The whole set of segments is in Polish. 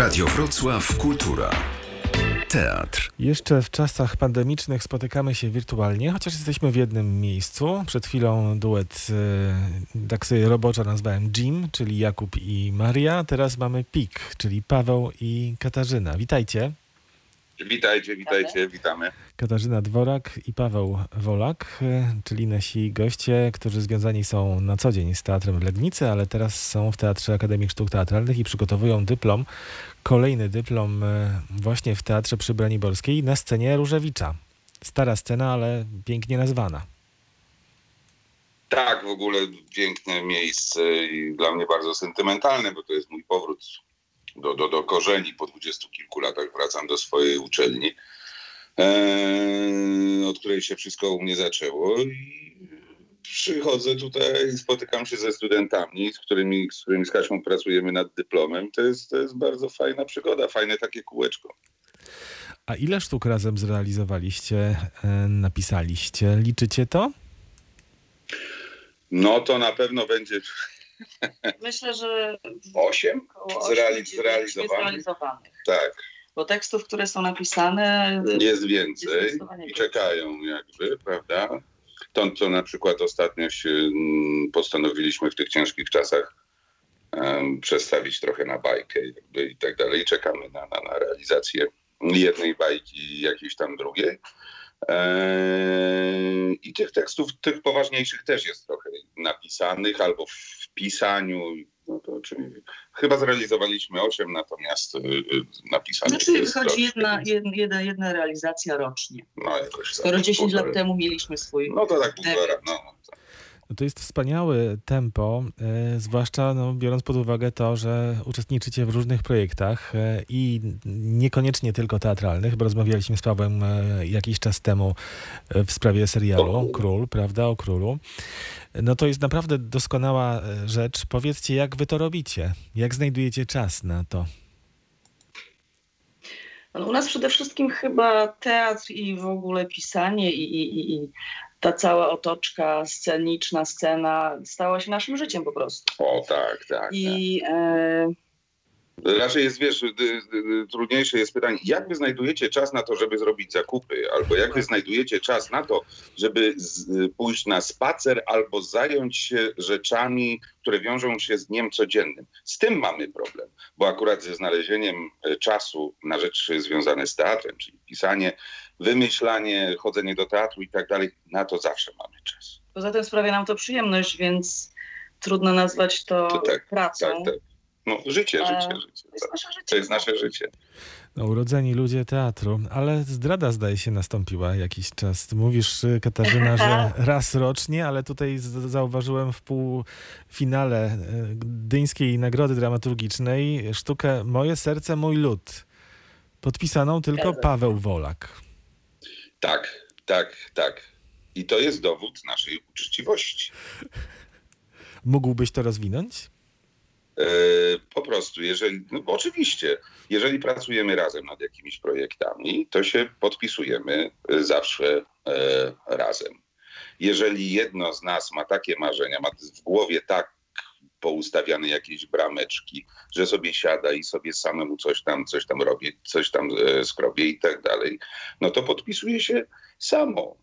Radio Wrocław Kultura. Teatr. Jeszcze w czasach pandemicznych spotykamy się wirtualnie, chociaż jesteśmy w jednym miejscu. Przed chwilą duet, e, tak sobie roboczo nazwałem Jim, czyli Jakub i Maria. Teraz mamy Pik, czyli Paweł i Katarzyna. Witajcie. Witajcie, witajcie, witamy. Katarzyna Dworak i Paweł Wolak, e, czyli nasi goście, którzy związani są na co dzień z teatrem w Legnicy, ale teraz są w Teatrze Akademii Sztuk Teatralnych i przygotowują dyplom, kolejny dyplom e, właśnie w Teatrze przy Braniborskiej na scenie Różewicza. Stara scena, ale pięknie nazwana. Tak, w ogóle piękne miejsce i dla mnie bardzo sentymentalne, bo to jest mój powrót do, do, do korzeni. Po dwudziestu kilku latach wracam do swojej uczelni, e, od której się wszystko u mnie zaczęło. I przychodzę tutaj, spotykam się ze studentami, z którymi, z którymi z Kasią pracujemy nad dyplomem. To jest, to jest bardzo fajna przygoda, fajne takie kółeczko. A ile sztuk razem zrealizowaliście, e, napisaliście? Liczycie to? No to na pewno będzie Myślę, że osiem około Zreali- 8-9 zrealizowanych. zrealizowanych. Tak, Bo tekstów, które są napisane, jest Jest więcej zdecydowanie i więcej. czekają jakby, prawda? To, co na przykład ostatnio się mm, postanowiliśmy w tych ciężkich czasach em, przestawić trochę na bajkę jakby i tak dalej. Czekamy na, na, na realizację jednej bajki i jakiejś tam drugiej. Eee, I tych tekstów, tych poważniejszych też jest trochę napisanych albo w pisaniu. To, czyli chyba zrealizowaliśmy osiem, natomiast y, y, napisanych znaczy jest troszkę jedna, jedna, jedna, realizacja rocznie. No, jakoś Skoro tak, 10 lat półtora- temu mieliśmy swój No to tak półtora, no. No to jest wspaniałe tempo, e, zwłaszcza no, biorąc pod uwagę to, że uczestniczycie w różnych projektach e, i niekoniecznie tylko teatralnych, bo rozmawialiśmy z Pawłem e, jakiś czas temu w sprawie serialu Król, prawda, o Królu. No to jest naprawdę doskonała rzecz. Powiedzcie, jak wy to robicie? Jak znajdujecie czas na to? No, u nas przede wszystkim chyba teatr i w ogóle pisanie i, i, i ta cała otoczka sceniczna, scena stała się naszym życiem po prostu. O tak, tak. I e, tak. Raczej jest, wiesz, y, y, y, trudniejsze jest pytanie, jak wy znajdujecie czas na to, żeby zrobić zakupy, albo jak wy znajdujecie czas na to, żeby pójść na spacer, albo zająć się rzeczami, które wiążą się z dniem codziennym. Z tym mamy problem, bo akurat ze znalezieniem e, czasu na rzeczy związane z teatrem, czyli pisanie, wymyślanie, chodzenie do teatru i tak dalej, na to zawsze mamy czas. poza tym sprawia nam to przyjemność, więc trudno nazwać to, To tak, pracą. Tak, tak. No, życie, E, życie, życie. To jest nasze życie. To jest nasze życie. No, urodzeni ludzie teatru, ale zdrada zdaje się nastąpiła jakiś czas. Mówisz, Katarzyna, że raz rocznie, ale tutaj zauważyłem w półfinale y, Gdyńskiej Nagrody Dramaturgicznej sztukę Moje serce, mój lud. Podpisaną tylko. Paweł Wolak. Tak, tak, tak. I to jest dowód naszej uczciwości. Mógłbyś to rozwinąć? E, po prostu, jeżeli, no oczywiście, jeżeli pracujemy razem nad jakimiś projektami, to się podpisujemy e, zawsze e, razem. Jeżeli jedno z nas ma takie marzenia, ma w głowie tak poustawiane jakieś brameczki, że sobie siada i sobie samemu coś tam, coś tam robi, coś tam e, skrobie i tak dalej, no to podpisuje się samo,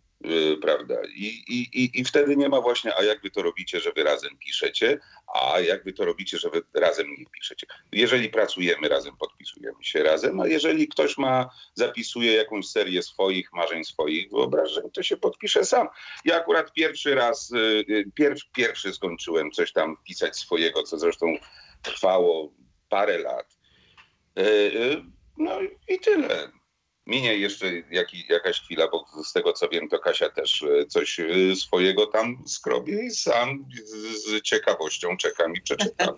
prawda? I, i, i, wtedy nie ma właśnie, a jak wy to robicie, że wy razem piszecie, a jak wy to robicie, że wy razem nie piszecie. Jeżeli pracujemy razem, podpisujemy się razem, a jeżeli ktoś ma, zapisuje jakąś serię swoich marzeń, swoich wyobrażeń, to się podpisze sam. Ja akurat pierwszy raz, y, y, pierw, pierwszy skończyłem coś tam pisać swojego, co zresztą trwało parę lat. Y, y, No i tyle. Minie jeszcze jaki, jakaś chwila, bo z tego co wiem, to Kasia też y, coś y, swojego tam skrobie i sam z, z ciekawością czekam i przeczytam.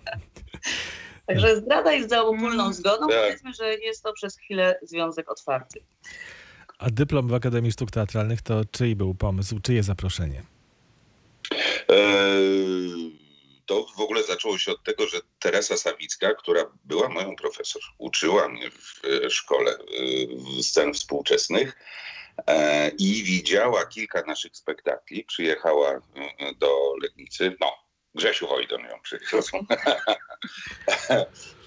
Także zdrada jest za ogólną zgodą. Tak. Powiedzmy, że jest to przez chwilę związek otwarty. A dyplom w Akademii Sztuk Teatralnych to czyj był pomysł, czyje zaproszenie? Eee, To w ogóle zaczęło się od tego, że Teresa Sawicka, która była moją profesor, uczyła mnie w e, szkole e, scen współczesnych e, i widziała kilka naszych spektakli. Przyjechała do Legnicy, no, Grzesiu Wojdan ją przywiózł.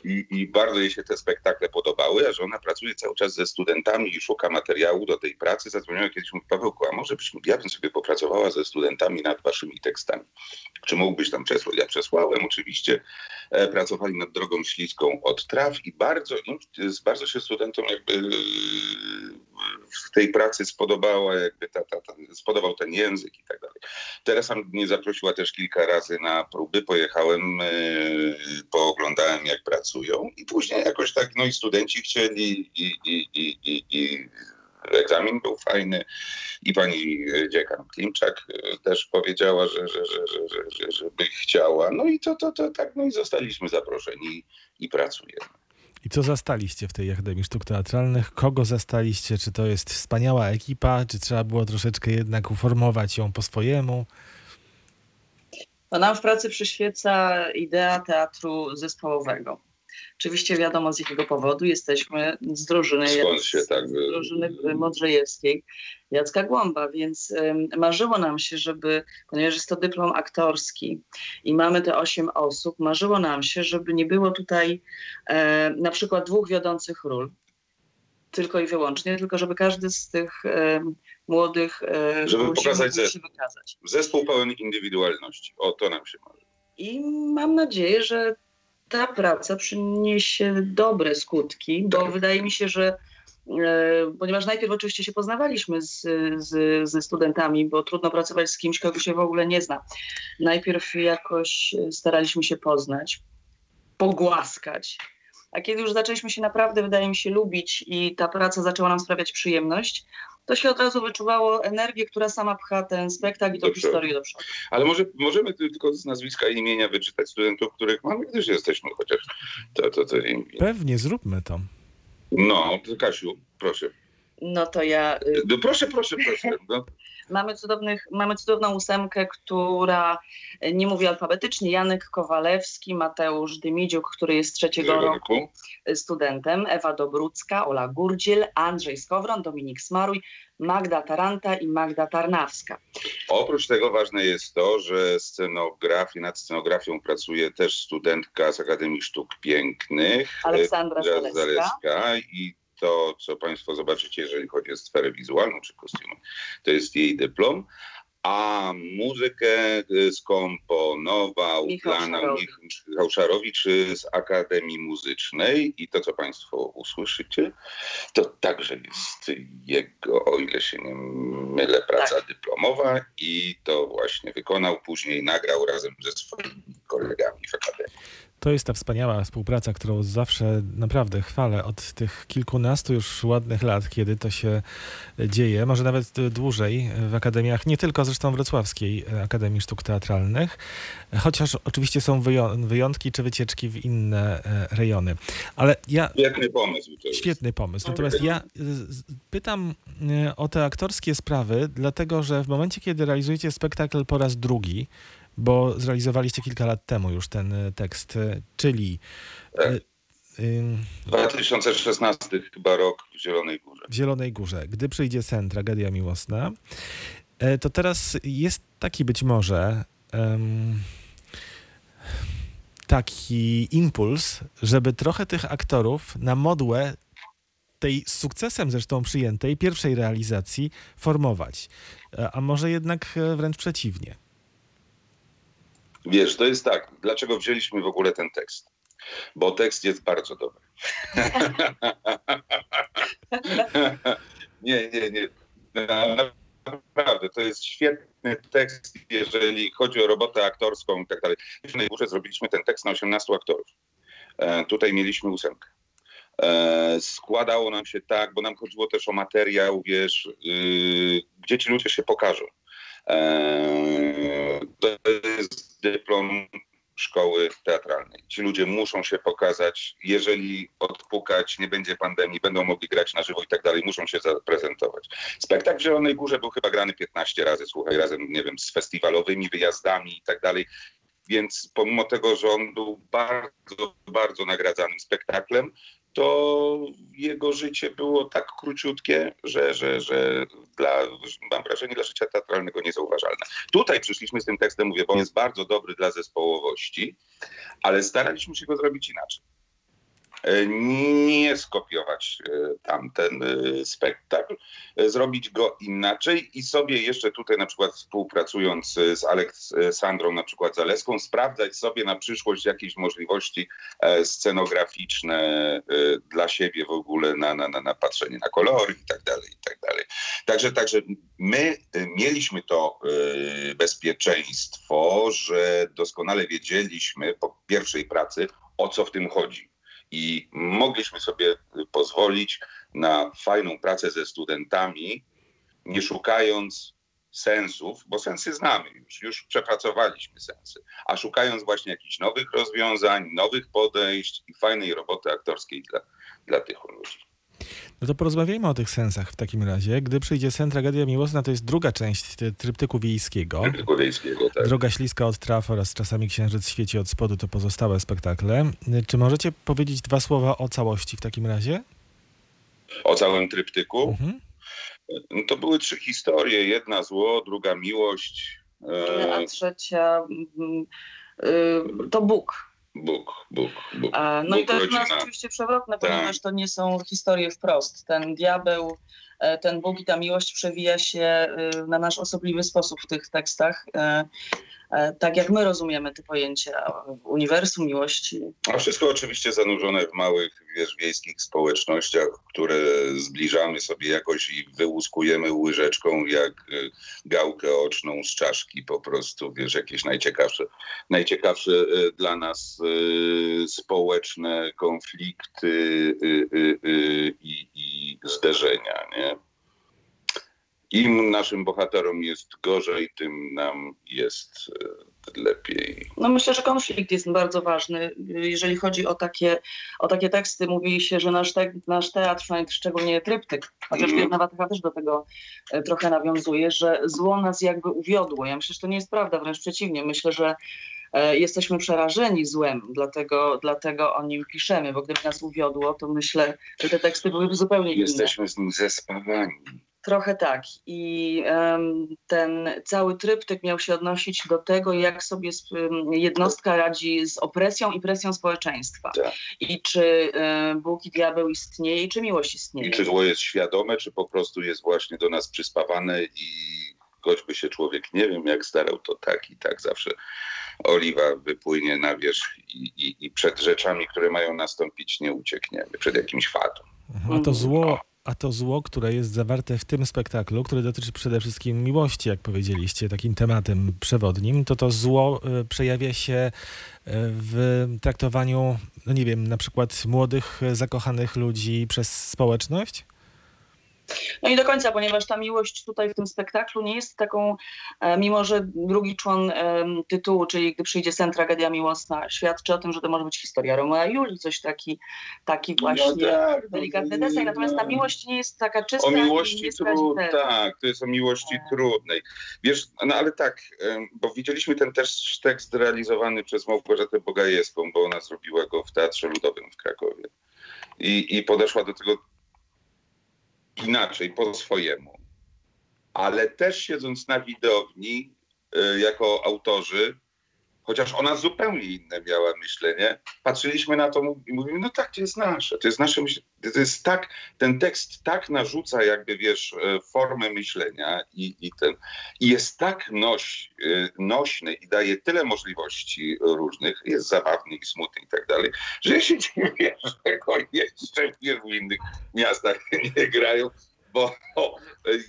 i, i bardzo jej się te spektakle podobały, a że ona pracuje cały czas ze studentami i szuka materiału do tej pracy. Zadzwoniła kiedyś, mówi Pawełku, a może byśmy, ja bym sobie popracowała ze studentami nad waszymi tekstami. Czy mógłbyś tam przesłać? Ja przesłałem oczywiście. E, pracowali nad drogą śliską od traw i bardzo, im, bardzo się studentom jakby w tej pracy spodobała, jakby ta, ta, ta, spodobał ten język i tak dalej. Teresa mnie zaprosiła też kilka razy na próby, pojechałem, e, pooglądałem jak i później jakoś tak, no i studenci chcieli i, i, i, i, i egzamin był fajny i pani dziekan Klimczak też powiedziała, że, że, że, że, że, że, że by chciała. No i to, to, to tak, no i zostaliśmy zaproszeni i pracujemy. I co zastaliście w tej Akademii Sztuk Teatralnych? Kogo zastaliście? Czy to jest wspaniała ekipa? Czy trzeba było troszeczkę jednak uformować ją po swojemu? No nam w pracy przyświeca idea teatru zespołowego. Oczywiście wiadomo z jakiego powodu jesteśmy z drużyny, Skąd się tak... z drużyny Modrzejewskiej Jacka Głąba, więc marzyło nam się, żeby, ponieważ jest to dyplom aktorski i mamy te osiem osób, marzyło nam się, żeby nie było tutaj e, na przykład dwóch wiodących ról, tylko i wyłącznie, tylko żeby każdy z tych e, młodych e, Żeby pokazać się wykazać. Zespół pełen indywidualności. O, to nam się marzy. I mam nadzieję, że ta praca przyniesie dobre skutki, bo wydaje mi się, że e, ponieważ najpierw oczywiście się poznawaliśmy z, z, ze studentami, bo trudno pracować z kimś, kogo się w ogóle nie zna. Najpierw jakoś staraliśmy się poznać, pogłaskać. A kiedy już zaczęliśmy się naprawdę, wydaje mi się, lubić i ta praca zaczęła nam sprawiać przyjemność, to się od razu wyczuwało energię, która sama pcha ten spektakl i tą historię do przodu. Ale może możemy tylko z nazwiska i imienia wyczytać studentów, których mamy, gdyż jesteśmy chociaż. To, to, to im... Pewnie, zróbmy to. No, to Kasiu, proszę. No to ja y, No, proszę, proszę, proszę. No, Mamy, cudownych, mamy cudowną ósemkę, która nie mówi alfabetycznie. Janek Kowalewski, Mateusz Dymidziuk, który jest trzeciego roku roku. studentem, Ewa Dobrucka, Ola Gurdziel, Andrzej Skowron, Dominik Smaruj, Magda Taranta i Magda Tarnawska. Oprócz tego ważne jest to, że scenografię, nad scenografią pracuje też studentka z Akademii Sztuk Pięknych. Aleksandra e, Zaleska. Zaleska i to, co Państwo zobaczycie, jeżeli chodzi o sferę wizualną czy kostiumy, to jest jej dyplom. A muzykę skomponował Michał dla Szarowicz. Mich- Michał Szarowicz z Akademii Muzycznej i to, co Państwo usłyszycie, to także jest jego, o ile się nie mylę, praca Tak. dyplomowa i to właśnie wykonał, później nagrał razem ze swoimi kolegami w Akademii. To jest ta wspaniała współpraca, którą zawsze naprawdę chwalę od tych kilkunastu już ładnych lat, kiedy to się dzieje, może nawet dłużej w akademiach, nie tylko zresztą wrocławskiej Akademii Sztuk Teatralnych, chociaż oczywiście są wyją- wyjątki czy wycieczki w inne e, rejony. Ale ja Świetny pomysł. Świetny pomysł. Natomiast ja pytam e, o te aktorskie sprawy, dlatego że w momencie, kiedy realizujecie spektakl po raz drugi, bo zrealizowaliście kilka lat temu już ten e, tekst, e, czyli Tak. e, ym, 2016 chyba rok w Zielonej Górze. w Zielonej Górze, gdy przyjdzie sen, tragedia miłosna, to teraz jest taki być może em, taki impuls, żeby trochę tych aktorów na modłę tej z sukcesem zresztą przyjętej pierwszej realizacji formować. A może jednak wręcz przeciwnie. Wiesz, to jest tak, dlaczego wzięliśmy w ogóle ten tekst? Bo tekst jest bardzo dobry. nie, nie, nie. Na- Naprawdę, to jest świetny tekst, jeżeli chodzi o robotę aktorską i tak dalej. W Zielonej Górze zrobiliśmy ten tekst na 18 aktorów. E, tutaj mieliśmy ósemkę. E, składało nam się tak, bo nam chodziło też o materiał, wiesz, y, gdzie ci ludzie się pokażą. Eee, To jest dyplom szkoły teatralnej. Ci ludzie muszą się pokazać, jeżeli odpukać, nie będzie pandemii, będą mogli grać na żywo i tak dalej, muszą się zaprezentować. Spektakl w Zielonej Górze był chyba grany 15 razy, słuchaj, razem, nie wiem, z festiwalowymi wyjazdami i tak dalej. Więc pomimo tego, że on był bardzo, bardzo nagradzanym spektaklem, to jego życie było tak króciutkie, że, że, że dla, mam wrażenie, dla życia teatralnego niezauważalne. Tutaj przyszliśmy z tym tekstem, mówię, bo on jest bardzo dobry dla zespołowości, ale staraliśmy się go zrobić inaczej. E, nie skopiować e, tamten e, spektakl, zrobić go inaczej i sobie jeszcze tutaj na przykład współpracując z Aleksandrą na przykład Zaleską, sprawdzać sobie na przyszłość jakieś możliwości scenograficzne dla siebie w ogóle na, na, na, patrzenie na kolory i tak dalej, i tak dalej. Także, także my mieliśmy to bezpieczeństwo, że doskonale wiedzieliśmy po pierwszej pracy, o co w tym chodzi. I mogliśmy sobie pozwolić na fajną pracę ze studentami, nie szukając sensów, bo sensy znamy już, już przepracowaliśmy sensy, a szukając właśnie jakichś nowych rozwiązań, nowych podejść i fajnej roboty aktorskiej dla, dla tych ludzi. No to porozmawiajmy o tych sensach w takim razie. Gdy przyjdzie sen Tragedia Miłosna, to jest druga część ty- tryptyku wiejskiego. Tylko wiejskiego, tak. Droga śliska od traf oraz czasami księżyc świeci od spodu to pozostałe spektakle. Czy możecie powiedzieć dwa słowa o całości w takim razie? O całym tryptyku. Mhm. No To były trzy historie. Jedna zło, druga miłość. A E, trzecia mm, y, to Bóg. Bóg, Bóg, Bóg. No i Bóg, to jest oczywiście przewrotne, Tak. ponieważ to nie są historie wprost. Ten diabeł, ten Bóg i ta miłość przewija się y, na nasz osobliwy sposób w tych tekstach. e, e, Tak jak my rozumiemy te pojęcia uniwersum, miłości. A wszystko oczywiście zanurzone w małych, wiesz, wiejskich społecznościach, które zbliżamy sobie jakoś i wyłuskujemy łyżeczką jak gałkę oczną z czaszki po prostu, wiesz, jakieś najciekawsze, najciekawsze dla nas społeczne konflikty i, i zderzenia, nie? Im naszym bohaterom jest gorzej, tym nam jest y, lepiej. No myślę, że konflikt jest bardzo ważny. Jeżeli chodzi o takie, o takie teksty, mówi się, że nasz, te, nasz teatr, szczególnie tryptyk, chociaż Mhm. jedna Watyka też do tego e, trochę nawiązuje, że zło nas jakby uwiodło. Ja myślę, że to nie jest prawda, wręcz przeciwnie. Myślę, że e, jesteśmy przerażeni złem, dlatego, dlatego o nim piszemy, bo gdyby nas uwiodło, to myślę, że te teksty byłyby zupełnie inne. Jesteśmy z nim zespawani. Trochę tak. I ten cały tryptyk miał się odnosić do tego, jak sobie jednostka radzi z opresją i presją społeczeństwa. Tak. I czy e, Bóg i diabeł istnieje, i czy miłość istnieje. I czy zło jest świadome, czy po prostu jest właśnie do nas przyspawane i choćby się człowiek nie wiem jak starał, to tak i tak zawsze oliwa wypłynie na wierzch i, i, i przed rzeczami, które mają nastąpić, nie uciekniemy, przed jakimś fatum. A to zło, a to zło, które jest zawarte w tym spektaklu, które dotyczy przede wszystkim miłości, jak powiedzieliście, takim tematem przewodnim, to to zło y, przejawia się y, w traktowaniu, no nie wiem, na przykład młodych, zakochanych ludzi przez społeczność? No nie do końca, ponieważ ta miłość tutaj w tym spektaklu nie jest taką, e, mimo że drugi człon em, tytułu, czyli gdy przyjdzie sen, tragedia miłosna, świadczy o tym, że to może być historia Romea i Julii, coś taki, taki właśnie tak, delikatny deseń. Natomiast ta miłość nie jest taka czysta O i miłości trudnej, tak, to jest o miłości Tak. trudnej. Wiesz, no ale tak, bo widzieliśmy ten też tekst realizowany przez Małgorzatę Bogajewską, bo ona zrobiła go w Teatrze Ludowym w Krakowie. I, i podeszła do tego inaczej, po swojemu. Ale też siedząc na widowni, y, jako autorzy, chociaż ona zupełnie inne miała myślenie, patrzyliśmy na to i mówimy, no tak, to jest nasze, to jest nasze myślenie. To jest tak, ten tekst tak narzuca jakby, wiesz, e, formę myślenia i, i ten, i jest tak noś, e, nośny i daje tyle możliwości różnych, jest zabawny i smutny i tak dalej, że ja się dziwię, że go jeszcze w innych miastach nie grają, bo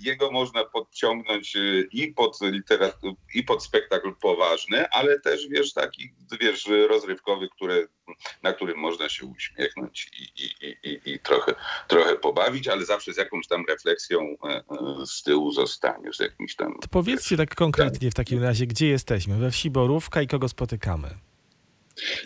jego można podciągnąć e, i pod i pod spektakl poważny, ale też, wiesz, taki, wiesz, rozrywkowy, które, na którym można się uśmiechnąć i, i, i, i, i trochę, trochę pobawić, ale zawsze z jakąś tam refleksją e, e, z tyłu zostaniesz, z jakimś tam... To powiedzcie tak konkretnie w takim razie, gdzie jesteśmy? We wsi Borówka i kogo spotykamy?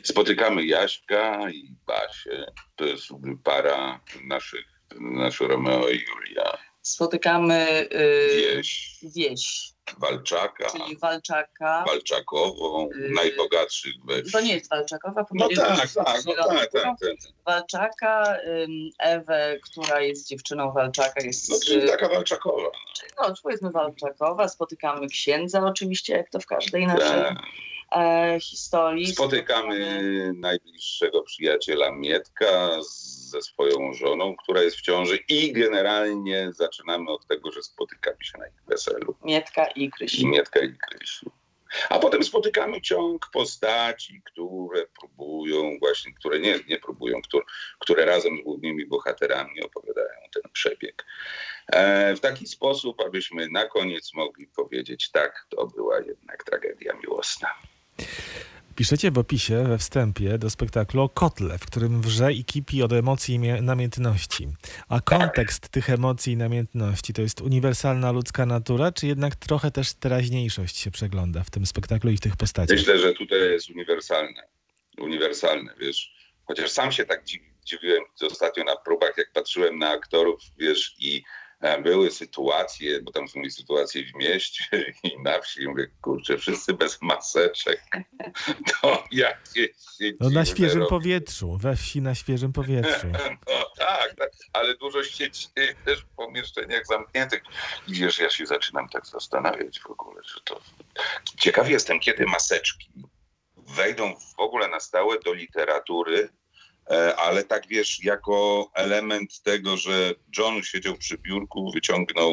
Spotykamy Jaśka i Basię, to jest para naszych, nasz Romeo i Julia. Spotykamy y, Wieś, wieś, Walczaka, czyli Walczaka. Walczakową, Yy, najbogatszych we wsi. To nie jest Walczakowa, No tak, tak, no tak, tak, tak. Walczaka, ym, Ewę, która jest dziewczyną Walczaka, jest No czyli taka Walczakowa. no, powiedzmy Walczakowa, spotykamy księdza oczywiście, jak to w każdej naszej Tak. e, historii. Spotykamy najbliższego przyjaciela Mietka z- ze swoją żoną, która jest w ciąży i generalnie zaczynamy od tego, że spotykamy się na ich weselu. Mietka i I Krysi. Mietka i Krysiu. A potem spotykamy ciąg postaci, które próbują, właśnie, które nie, nie próbują, które, które razem z głównymi bohaterami opowiadają ten przebieg. E, w taki sposób, abyśmy na koniec mogli powiedzieć, tak, to była jednak tragedia miłosna. Piszecie w opisie, we wstępie do spektaklu o kotle, w którym wrze i kipi od emocji i namiętności. A kontekst tych emocji i namiętności to jest uniwersalna ludzka natura, czy jednak trochę też teraźniejszość się przegląda w tym spektaklu i w tych postaciach? Myślę, że tutaj jest uniwersalne. Uniwersalne, wiesz. Chociaż sam się tak dziwi, dziwiłem ostatnio na próbach, jak patrzyłem na aktorów, wiesz, i były sytuacje, bo tam są i sytuacje w mieście i na wsi. Mówię, kurczę, wszyscy bez maseczek. To jakieś się No na świeżym robi. powietrzu, we wsi na świeżym powietrzu. No tak, tak, ale dużo się dzieje też w pomieszczeniach zamkniętych. I wiesz, ja się zaczynam tak zastanawiać w ogóle, że to... Ciekaw jestem, kiedy maseczki wejdą w ogóle na stałe do literatury, e, ale tak wiesz, jako element tego, że John siedział przy biurku, wyciągnął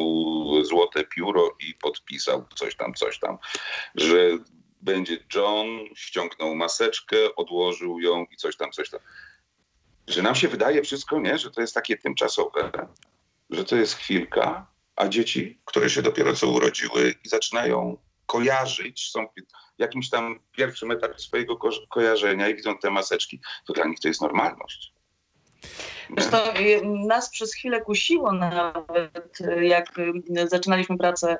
złote pióro i podpisał coś tam, coś tam, że będzie John, ściągnął maseczkę, odłożył ją i coś tam, coś tam. Że nam się wydaje wszystko, nie, że to jest takie tymczasowe, że to jest chwilka, a dzieci, które się dopiero co urodziły i zaczynają kojarzyć, są w jakimś tam pierwszym etapie swojego ko- kojarzenia i widzą te maseczki, to dla nich to jest normalność. Zresztą y, nas przez chwilę kusiło nawet, y, jak y, zaczynaliśmy pracę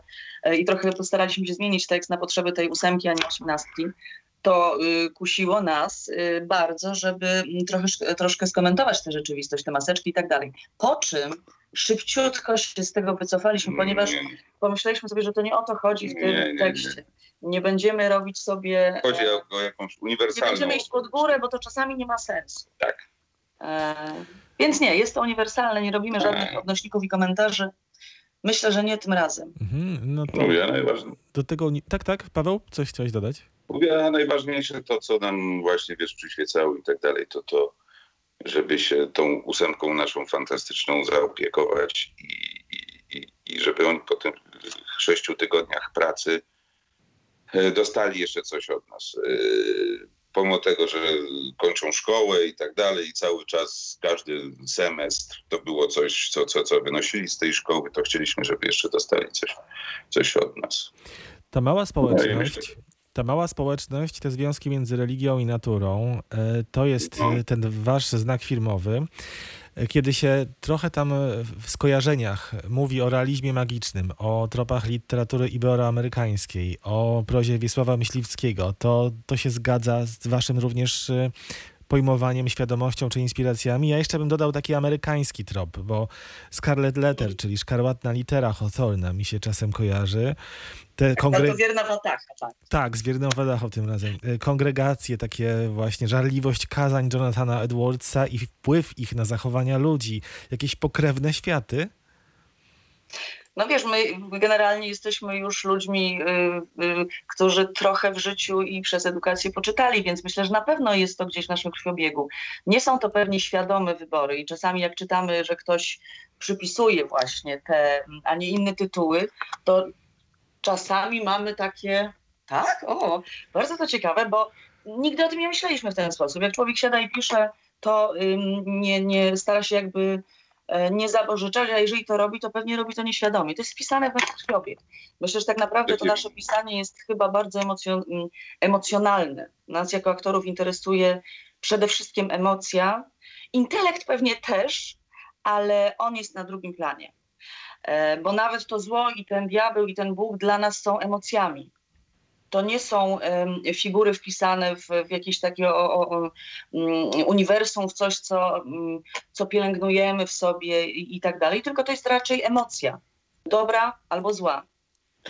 i trochę postaraliśmy się zmienić tekst na potrzeby tej ósemki, a nie osiemnastki, to y, kusiło nas y, bardzo, żeby mm, trochę, troszkę skomentować tę rzeczywistość, te maseczki i tak dalej. Po czym szybciutko się z tego wycofaliśmy, ponieważ Nie, nie. pomyśleliśmy sobie, że to nie o to chodzi w tym Nie, nie, nie. tekście. Nie będziemy robić sobie... Chodzi e, o, o jakąś nie uniwersalną... będziemy iść pod górę, bo to czasami nie ma sensu. Tak. E, więc nie, jest to uniwersalne, nie robimy żadnych Tak. odnośników i komentarzy. Myślę, że nie tym razem. Mhm, no to Mówię, najważniejsze, do tego... nie- Tak, tak, Paweł, coś chciałeś dodać? Mówię, a najważniejsze to, co nam właśnie, wiesz, przyświecało i tak dalej, to to, żeby się tą ósemką naszą fantastyczną zaopiekować i, i, i, i żeby oni po tych sześciu tygodniach pracy e, dostali jeszcze coś od nas. E, Pomimo tego, że kończą szkołę i tak dalej, i cały czas, każdy semestr to było coś, co, co, co wynosili z tej szkoły, to chcieliśmy, żeby jeszcze dostali coś, coś od nas. Ta mała No społeczność, ta mała społeczność, te związki między religią i naturą, e, to jest e, ten wasz znak firmowy. E, Kiedy się trochę tam w skojarzeniach mówi o realizmie magicznym, o tropach literatury iberoamerykańskiej, o prozie Wiesława Myśliwskiego, to, to się zgadza z waszym również pojmowaniem, świadomością czy inspiracjami. Ja jeszcze bym dodał taki amerykański trop, bo Scarlet Letter, czyli szkarłatna litera Hawthorna mi się czasem kojarzy. Te kongre... Bardzo wierna watacha, tak. Tak, z Wierną tym razem. E, Kongregacje, takie właśnie żarliwość kazań Jonathana Edwardsa i wpływ ich na zachowania ludzi, jakieś pokrewne światy. No wiesz, my generalnie jesteśmy już ludźmi, y, y, którzy trochę w życiu i przez edukację poczytali, więc myślę, że na pewno jest to gdzieś w naszym krwiobiegu. Nie są to pewnie świadome wybory i czasami jak czytamy, że ktoś przypisuje właśnie te, a nie inne tytuły, to czasami mamy takie, tak, o, bardzo to ciekawe, bo nigdy o tym nie myśleliśmy w ten sposób. Jak człowiek siada i pisze, to ym, nie, nie stara się jakby nie zabożyczać, a jeżeli to robi, to pewnie robi to nieświadomie. To jest wpisane w nasz krwiobieg. Myślę, że tak naprawdę to nasze pisanie jest chyba bardzo emocjon- emocjonalne. Nas jako aktorów interesuje przede wszystkim emocja. Intelekt pewnie też, ale on jest na drugim planie. E, Bo nawet to zło i ten diabeł i ten Bóg dla nas są emocjami. To nie są figury wpisane w, w jakieś takie o, o, mm, uniwersum, w coś, co, mm, co pielęgnujemy w sobie i, i tak dalej, tylko to jest raczej emocja. Dobra albo zła.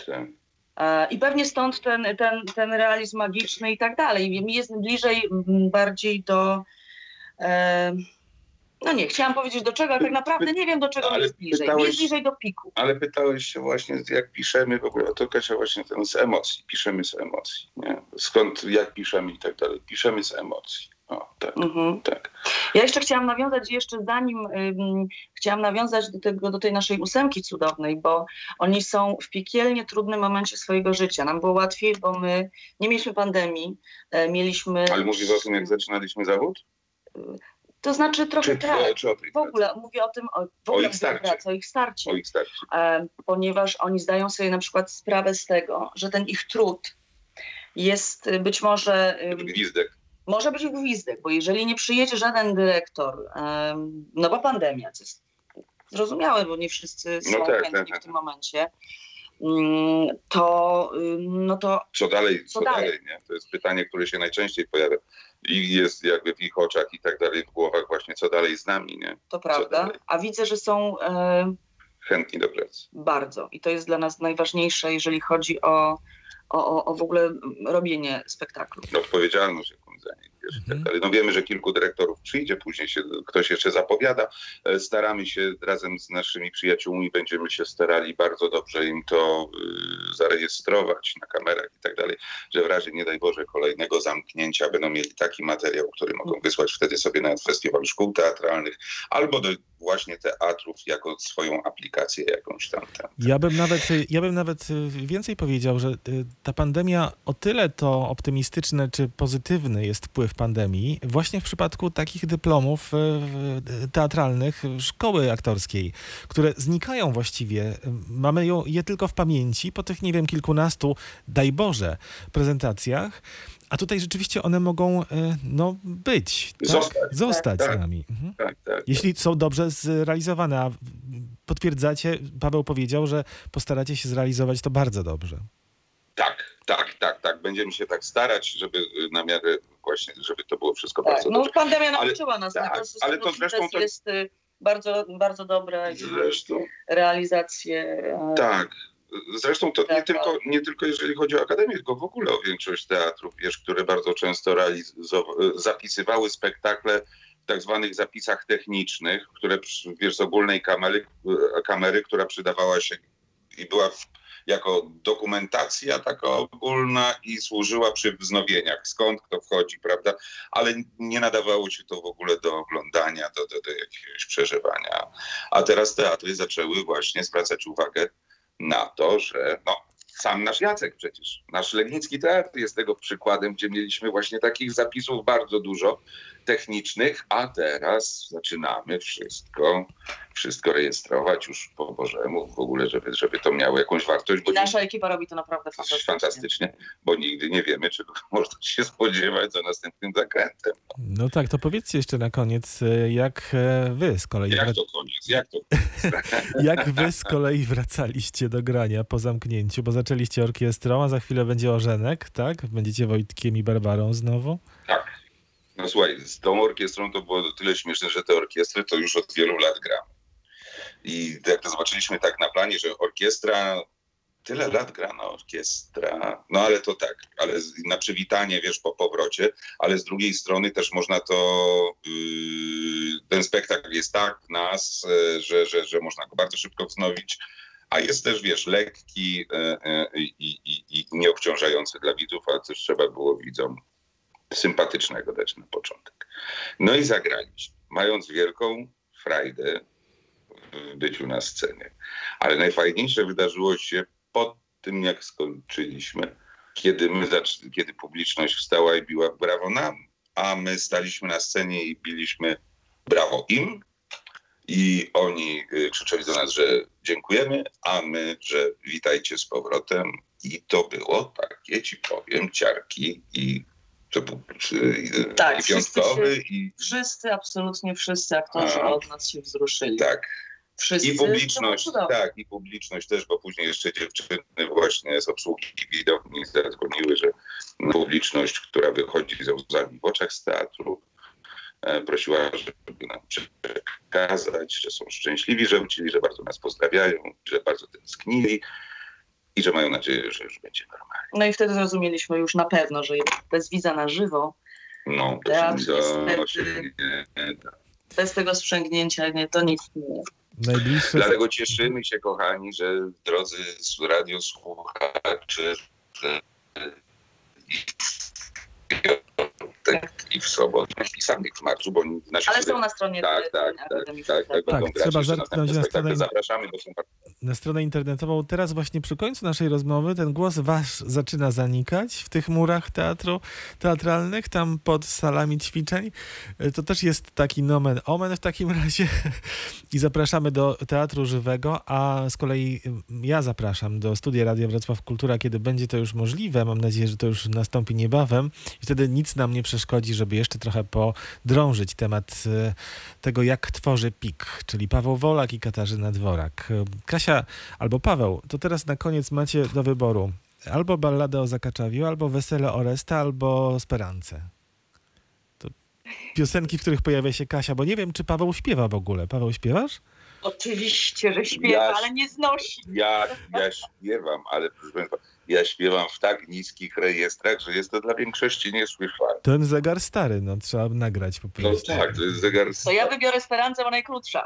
Tak. E, I pewnie stąd ten, ten, ten realizm magiczny i tak dalej. Mi jest bliżej mm, bardziej do, No nie, chciałam powiedzieć do czego, ale tak naprawdę nie wiem do czego Ale jest bliżej. pytałeś- Jest bliżej do piku. Ale pytałeś się właśnie, jak piszemy w ogóle, to Kasia właśnie ten z emocji, piszemy z emocji, nie? Skąd, jak piszemy i tak dalej, piszemy z emocji. O, tak, Mhm. tak. Ja jeszcze chciałam nawiązać, jeszcze zanim ym, chciałam nawiązać do, tego, do tej naszej ósemki cudownej, bo oni są w piekielnie trudnym momencie swojego życia. Nam było łatwiej, bo my nie mieliśmy pandemii, e, mieliśmy... Ale mówisz o tym, jak zaczynaliśmy zawód? To znaczy trochę Czy, tak. czy o W ogóle mówię o tym, o, w ogóle ich mówię starcie. pracy, o ich starcie. O ich starcie. e, ponieważ oni zdają sobie na przykład sprawę z tego, że ten ich trud jest y, być może, Gwizdek. może być gwizdek, bo jeżeli nie przyjedzie żaden dyrektor, em, no bo pandemia, to jest zrozumiałe, bo nie wszyscy są tak, chętni tak, w tak. tym momencie, to, y, no to Co dalej, co, Co dalej? dalej, nie? To jest pytanie, które się najczęściej pojawia. I jest jakby w ich oczach i tak dalej, w głowach właśnie, co dalej z nami, nie? to prawda. A widzę, że są e, Chętni do pracy. bardzo i to jest dla nas najważniejsze, jeżeli chodzi o, o, o, o w ogóle robienie spektaklu. odpowiedzialność jakąś za nich, wiesz, tak Mhm. dalej. No wiemy, że kilku dyrektorów przyjdzie, później się ktoś jeszcze zapowiada. E, Staramy się razem z naszymi przyjaciółmi, będziemy się starali bardzo dobrze im to y, zarejestrować na kamerach i tak dalej, że w razie, nie daj Boże, kolejnego zamknięcia będą mieli taki materiał, który mogą wysłać wtedy sobie na festiwal szkół teatralnych albo do właśnie teatrów jako swoją aplikację jakąś tam. tam. Ja bym nawet, ja bym nawet więcej powiedział, że y, ta pandemia o tyle to optymistyczny czy pozytywny jest wpływ pandemii właśnie w przypadku takich dyplomów y, y, teatralnych szkoły aktorskiej, które znikają właściwie. Mamy je tylko w pamięci po tych, nie wiem, kilkunastu, daj Boże, prezentacjach. A tutaj rzeczywiście one mogą y, no, być. Tak? Zostać. Zostać Tak, z tak. nami. Mhm. Tak, tak. Jeśli są dobrze zrealizowane, a potwierdzacie, Paweł powiedział, że postaracie się zrealizować to bardzo dobrze. Tak, tak, tak, tak. Będziemy się tak starać, żeby y, na miarę właśnie, żeby to było wszystko Tak, bardzo no dobrze. pandemia Ale- nauczyła nas tak, tego, że ale to zresztą to- jest y, bardzo, bardzo dobre Zresztą, realizację. e, tak. Zresztą to nie Tak, tylko, nie tylko jeżeli chodzi o akademię, tylko w ogóle o większość teatrów, wiesz, które bardzo często realizow- zapisywały spektakle w tak zwanych zapisach technicznych, które wiesz, z ogólnej kamery, kamery która przydawała się i była w, jako dokumentacja taka ogólna i służyła przy wznowieniach, skąd kto wchodzi, prawda? Ale nie nadawało się to w ogóle do oglądania, do, do, do jakiegoś przeżywania. A teraz teatry zaczęły właśnie zwracać uwagę na to, że no, sam nasz Jacek przecież, nasz Legnicki Teatr jest tego przykładem, gdzie mieliśmy właśnie takich zapisów bardzo dużo technicznych, a teraz zaczynamy wszystko, wszystko rejestrować już po Bożemu w ogóle, żeby, żeby to miało jakąś wartość, bo I nasza ekipa robi to naprawdę fantastycznie. fantastycznie, bo nigdy nie wiemy, czego można się spodziewać za następnym zakrętem. No tak, to powiedzcie jeszcze na koniec, y, jak e, wy z kolei, Jak to koniec, jak to jak wy z kolei wracaliście do grania po zamknięciu, bo zaczęliście orkiestrą, a za chwilę będzie Orzenek, tak? Będziecie Wojtkiem i Barbarą znowu? Tak. No słuchaj, z tą orkiestrą to było tyle śmieszne, że te orkiestry to już od wielu lat gramy. I jak to zobaczyliśmy tak na planie, że orkiestra, tyle lat gra na orkiestra, no ale to tak, ale na przywitanie, wiesz, po powrocie, ale z drugiej strony też można to, yy, ten spektakl jest tak nas, e, że, że, że można go bardzo szybko wznowić, a jest też, wiesz, lekki e, e, i, i, i nieobciążający dla widzów, ale też trzeba było widzom sympatycznego dać na początek. No i zagraliśmy, mając wielką frajdę w byciu na scenie. Ale najfajniejsze wydarzyło się po tym, jak skończyliśmy, kiedy, my kiedy publiczność wstała i biła brawo nam, a my staliśmy na scenie i biliśmy brawo im. I oni y, krzyczeli do nas, że dziękujemy, a my, że witajcie z powrotem. I to było takie, ci powiem, ciarki i to był y, Tak, i wszyscy piątkowy i Wszyscy, absolutnie wszyscy aktorzy A. od nas się wzruszyli. tak. Wszyscy. I publiczność, To było cudowne. tak, i publiczność też, bo później jeszcze dziewczyny właśnie z obsługi widowni zadzwoniły, że publiczność, która wychodzi ze łzami w oczach z teatru, e, prosiła, żeby nam przekazać, że są szczęśliwi, że wrócili, że bardzo nas pozdrawiają, że bardzo tęsknili i że mają nadzieję, że już będzie normalnie. No i wtedy zrozumieliśmy już na pewno, że bez widza na żywo No, Teatr to niestety- się nie da. Bez tego sprzęgnięcia nie, to nic nie. Najbliższe... Dlatego cieszymy się, kochani, że drodzy radiosłuchacze, że i w sobotę, i samych w marcu, bo nasi Ale są na stronie Tak, tak, tak, tak, tak, będą Tak, grać trzeba następne na stronę- Zapraszamy, bo są na stronę internetową. Teraz właśnie przy końcu naszej rozmowy ten głos wasz zaczyna zanikać w tych murach teatru teatralnych, tam pod salami ćwiczeń. E, To też jest taki nomen omen w takim razie. I zapraszamy do teatru żywego, a z kolei ym, ja zapraszam do studia Radia Wrocław Kultura, kiedy będzie to już możliwe. Mam nadzieję, że to już nastąpi niebawem. I wtedy nic nam nie przeszkodzi, żeby jeszcze trochę podrążyć temat e, tego, jak tworzy PIK, czyli Paweł Wolak i Katarzyna Dworak. Kasia albo Paweł, to teraz na koniec macie do wyboru albo balladę o Zakaczawiu, albo Wesele Oresta, albo Sperance. To piosenki, w których pojawia się Kasia, bo nie wiem, czy Paweł śpiewa w ogóle. Paweł, śpiewasz? Oczywiście, że śpiewa, Ja- ale nie znosi. Ja, ja śpiewam, ale proszę Państwa, ja śpiewam w tak niskich rejestrach, że jest to dla większości niesłyszalne. Ten zegar stary, no trzeba nagrać po No prostu. tak, to jest zegar... To ja wybiorę Speranza, bo najkrótsza.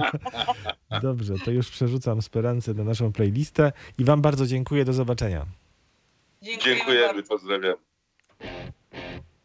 Dobrze, to już przerzucam Sperancę na naszą playlistę i wam bardzo dziękuję, do zobaczenia. Dziękujemy Dziękujemy, bardzo. pozdrawiam.